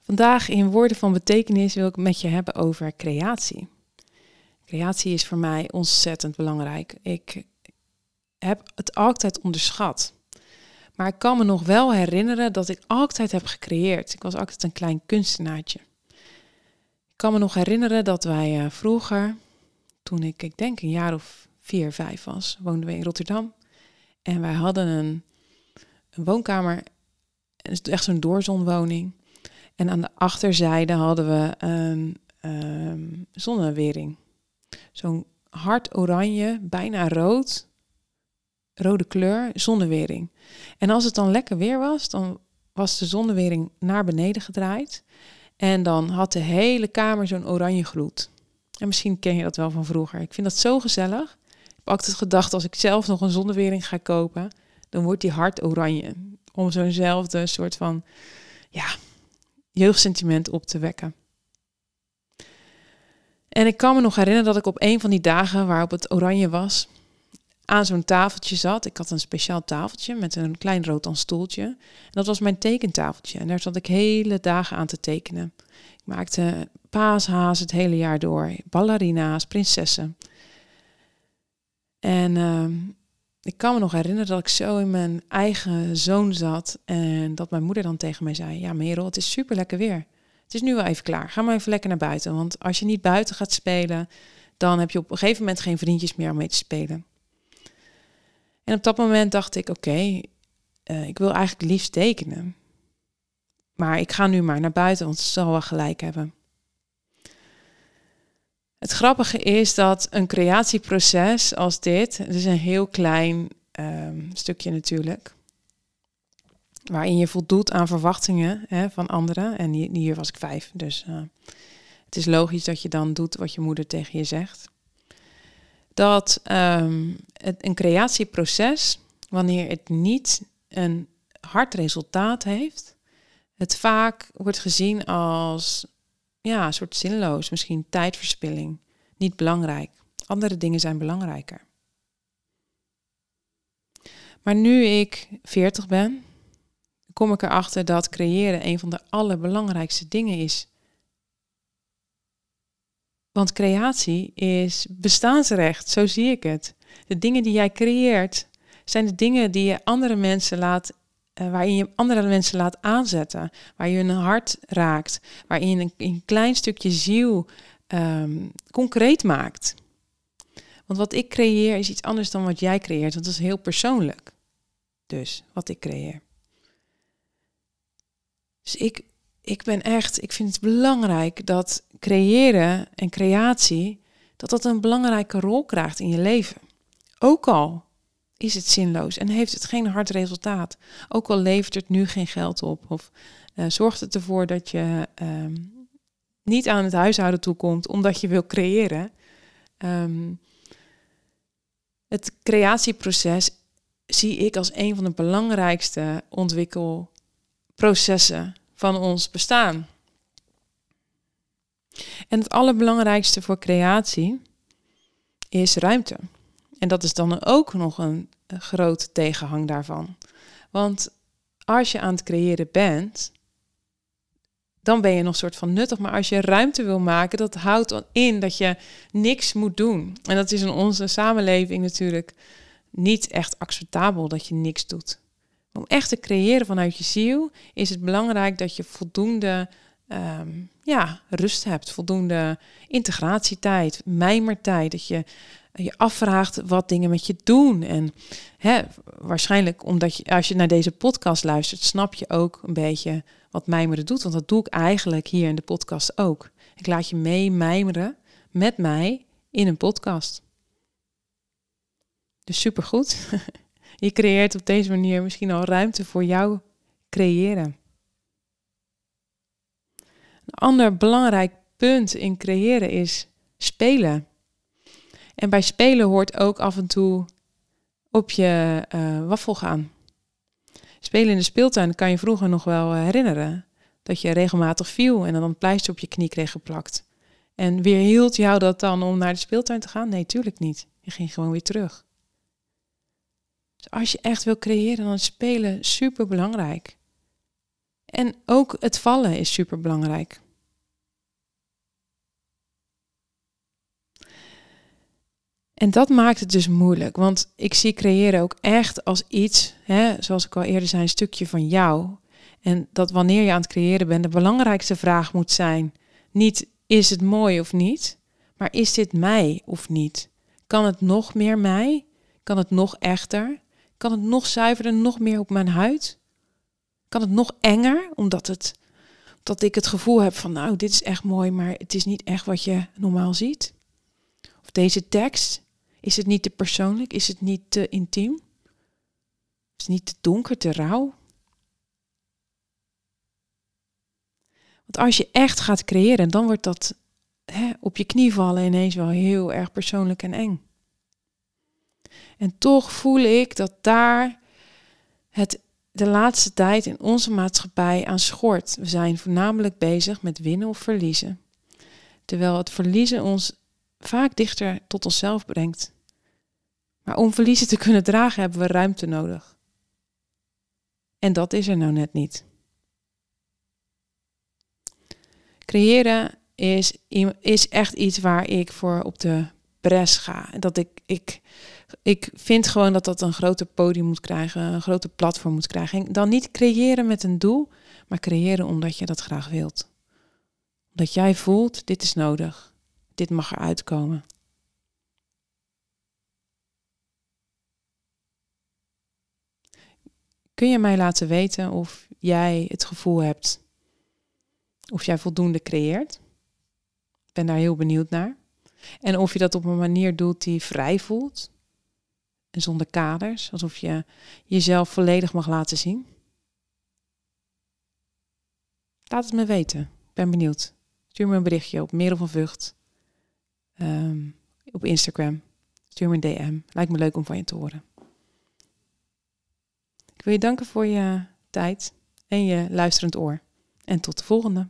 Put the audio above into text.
Vandaag in woorden van betekenis wil ik met je hebben over creatie. Creatie is voor mij ontzettend belangrijk. Ik heb het altijd onderschat. Maar ik kan me nog wel herinneren dat ik altijd heb gecreëerd. Ik was altijd een klein kunstenaartje. Ik kan me nog herinneren dat wij uh, vroeger, toen ik, ik denk een jaar of vier, vijf was, woonden we in Rotterdam. En wij hadden een, een woonkamer, echt zo'n doorzonwoning. En aan de achterzijde hadden we een um, zonnewering. Zo'n hard oranje, bijna rood, rode kleur, zonnewering. En als het dan lekker weer was, dan was de zonnewering naar beneden gedraaid. En dan had de hele kamer zo'n oranje gloed. En misschien ken je dat wel van vroeger. Ik vind dat zo gezellig. Ik heb altijd gedacht, als ik zelf nog een zonnewering ga kopen, dan wordt die hard oranje. Om zo'nzelfde soort van, ja, jeugdsentiment op te wekken. En ik kan me nog herinneren dat ik op een van die dagen waarop het oranje was, aan zo'n tafeltje zat. Ik had een speciaal tafeltje met een klein rood stoeltje. En dat was mijn tekentafeltje. En daar zat ik hele dagen aan te tekenen. Ik maakte paashaas het hele jaar door, ballerina's, prinsessen. En ehm, ik kan me nog herinneren dat ik zo in mijn eigen zoon zat en dat mijn moeder dan tegen mij zei: Ja, Merel, het is super lekker weer. Het is nu wel even klaar. Ga maar even lekker naar buiten. Want als je niet buiten gaat spelen, dan heb je op een gegeven moment geen vriendjes meer om mee te spelen. En op dat moment dacht ik: Oké, eh, ik wil eigenlijk liefst tekenen. Maar ik ga nu maar naar buiten, want ze zal wel gelijk hebben. Het grappige is dat een creatieproces als dit, het is een heel klein um, stukje natuurlijk, waarin je voldoet aan verwachtingen hè, van anderen. En hier, was ik vijf, dus uh, het is logisch dat je dan doet wat je moeder tegen je zegt. Dat het, een creatieproces, wanneer het niet een hard resultaat heeft, het vaak wordt gezien als ja, een soort zinloos, misschien tijdverspilling. Niet belangrijk. Andere dingen zijn belangrijker. Maar nu ik 40 ben, kom ik erachter dat creëren een van de allerbelangrijkste dingen is. Want creatie is bestaansrecht, zo zie ik het. De dingen die jij creëert zijn de dingen die je andere mensen laat uh, waarin je andere mensen laat aanzetten, waar je hun hart raakt, waarin je een, een klein stukje ziel um, concreet maakt. Want wat ik creëer is iets anders dan wat jij creëert, want dat is heel persoonlijk. Dus wat ik creëer. Dus ik, ik ben echt, ik vind het belangrijk dat creëren en creatie, dat dat een belangrijke rol krijgt in je leven. Ook al is het zinloos en heeft het geen hard resultaat. Ook al levert het nu geen geld op of uh, zorgt het ervoor dat je ehm, niet aan het huishouden toekomt omdat je wil creëren. Um, het creatieproces zie ik als een van de belangrijkste ontwikkelprocessen van ons bestaan. En het allerbelangrijkste voor creatie is ruimte. En dat is dan ook nog een, grote tegenhang daarvan. Want als je aan het creëren bent, dan ben je nog soort van nuttig. Maar als je ruimte wil maken, dat houdt in dat je niks moet doen. En dat is in onze samenleving natuurlijk niet echt acceptabel dat je niks doet. Om echt te creëren vanuit je ziel is het belangrijk dat je voldoende ehm, ja, rust hebt, voldoende integratietijd, mijmertijd, dat je je afvraagt wat dingen met je doen. En hè, waarschijnlijk omdat je, als je naar deze podcast luistert, snap je ook een beetje wat mijmeren doet. Want dat doe ik eigenlijk hier in de podcast ook. Ik laat je mee mijmeren met mij in een podcast. Dus supergoed. Je creëert op deze manier misschien al ruimte voor jouw creëren. Een ander belangrijk punt in creëren is spelen. En bij spelen hoort ook af en toe op je uh, waffel gaan. Spelen in de speeltuin kan je vroeger nog wel eh, herinneren. Dat je regelmatig viel en dan een pleister op je knie kreeg geplakt. En weer hield jou dat dan om naar de speeltuin te gaan? Nee, tuurlijk niet. Je ging gewoon weer terug. Dus als je echt wil creëren, dan is spelen super belangrijk. En ook het vallen is super belangrijk. En dat maakt het dus moeilijk, want ik zie creëren ook echt als iets, hè, zoals ik al eerder zei, een stukje van jou. En dat wanneer je aan het creëren bent, de belangrijkste vraag moet zijn: niet is het mooi of niet, maar is dit mij of niet? Kan het nog meer mij? Kan het nog echter? Kan het nog zuiverder, nog meer op mijn huid? Kan het nog enger, omdat het, dat ik het gevoel heb van, nou, dit is echt mooi, maar het is niet echt wat je normaal ziet? Of deze tekst, is het niet te persoonlijk? Is het niet te intiem? Is het niet te donker, te rauw? Want als je echt gaat creëren, dan wordt dat hè, op je knie vallen ineens wel heel erg persoonlijk en eng. En toch voel ik dat daar het de laatste tijd in onze maatschappij aan schort. We zijn voornamelijk bezig met winnen of verliezen. Terwijl het verliezen ons vaak dichter tot onszelf brengt. Maar om verliezen te kunnen dragen hebben we ruimte nodig. En dat is er nou net niet. Creëren is, is echt iets waar ik voor op de bres ga. Dat ik, ik, ik vind gewoon dat dat een groter podium moet krijgen, een groter platform moet krijgen. En dan niet creëren met een doel, maar creëren omdat je dat graag wilt. Omdat jij voelt, dit is nodig. Dit mag eruit komen. Kun je mij laten weten of jij het gevoel hebt of jij voldoende creëert? Ik ben daar heel benieuwd naar. En of je dat op een manier doet die vrij voelt. En zonder kaders, alsof je jezelf volledig mag laten zien. Laat het me weten. Ik ben benieuwd. Stuur me een berichtje op Merel van Vught. Ehm, op Instagram. Stuur me een DM. Lijkt me leuk om van je te horen. Ik wil je danken voor je tijd en je luisterend oor. En tot de volgende.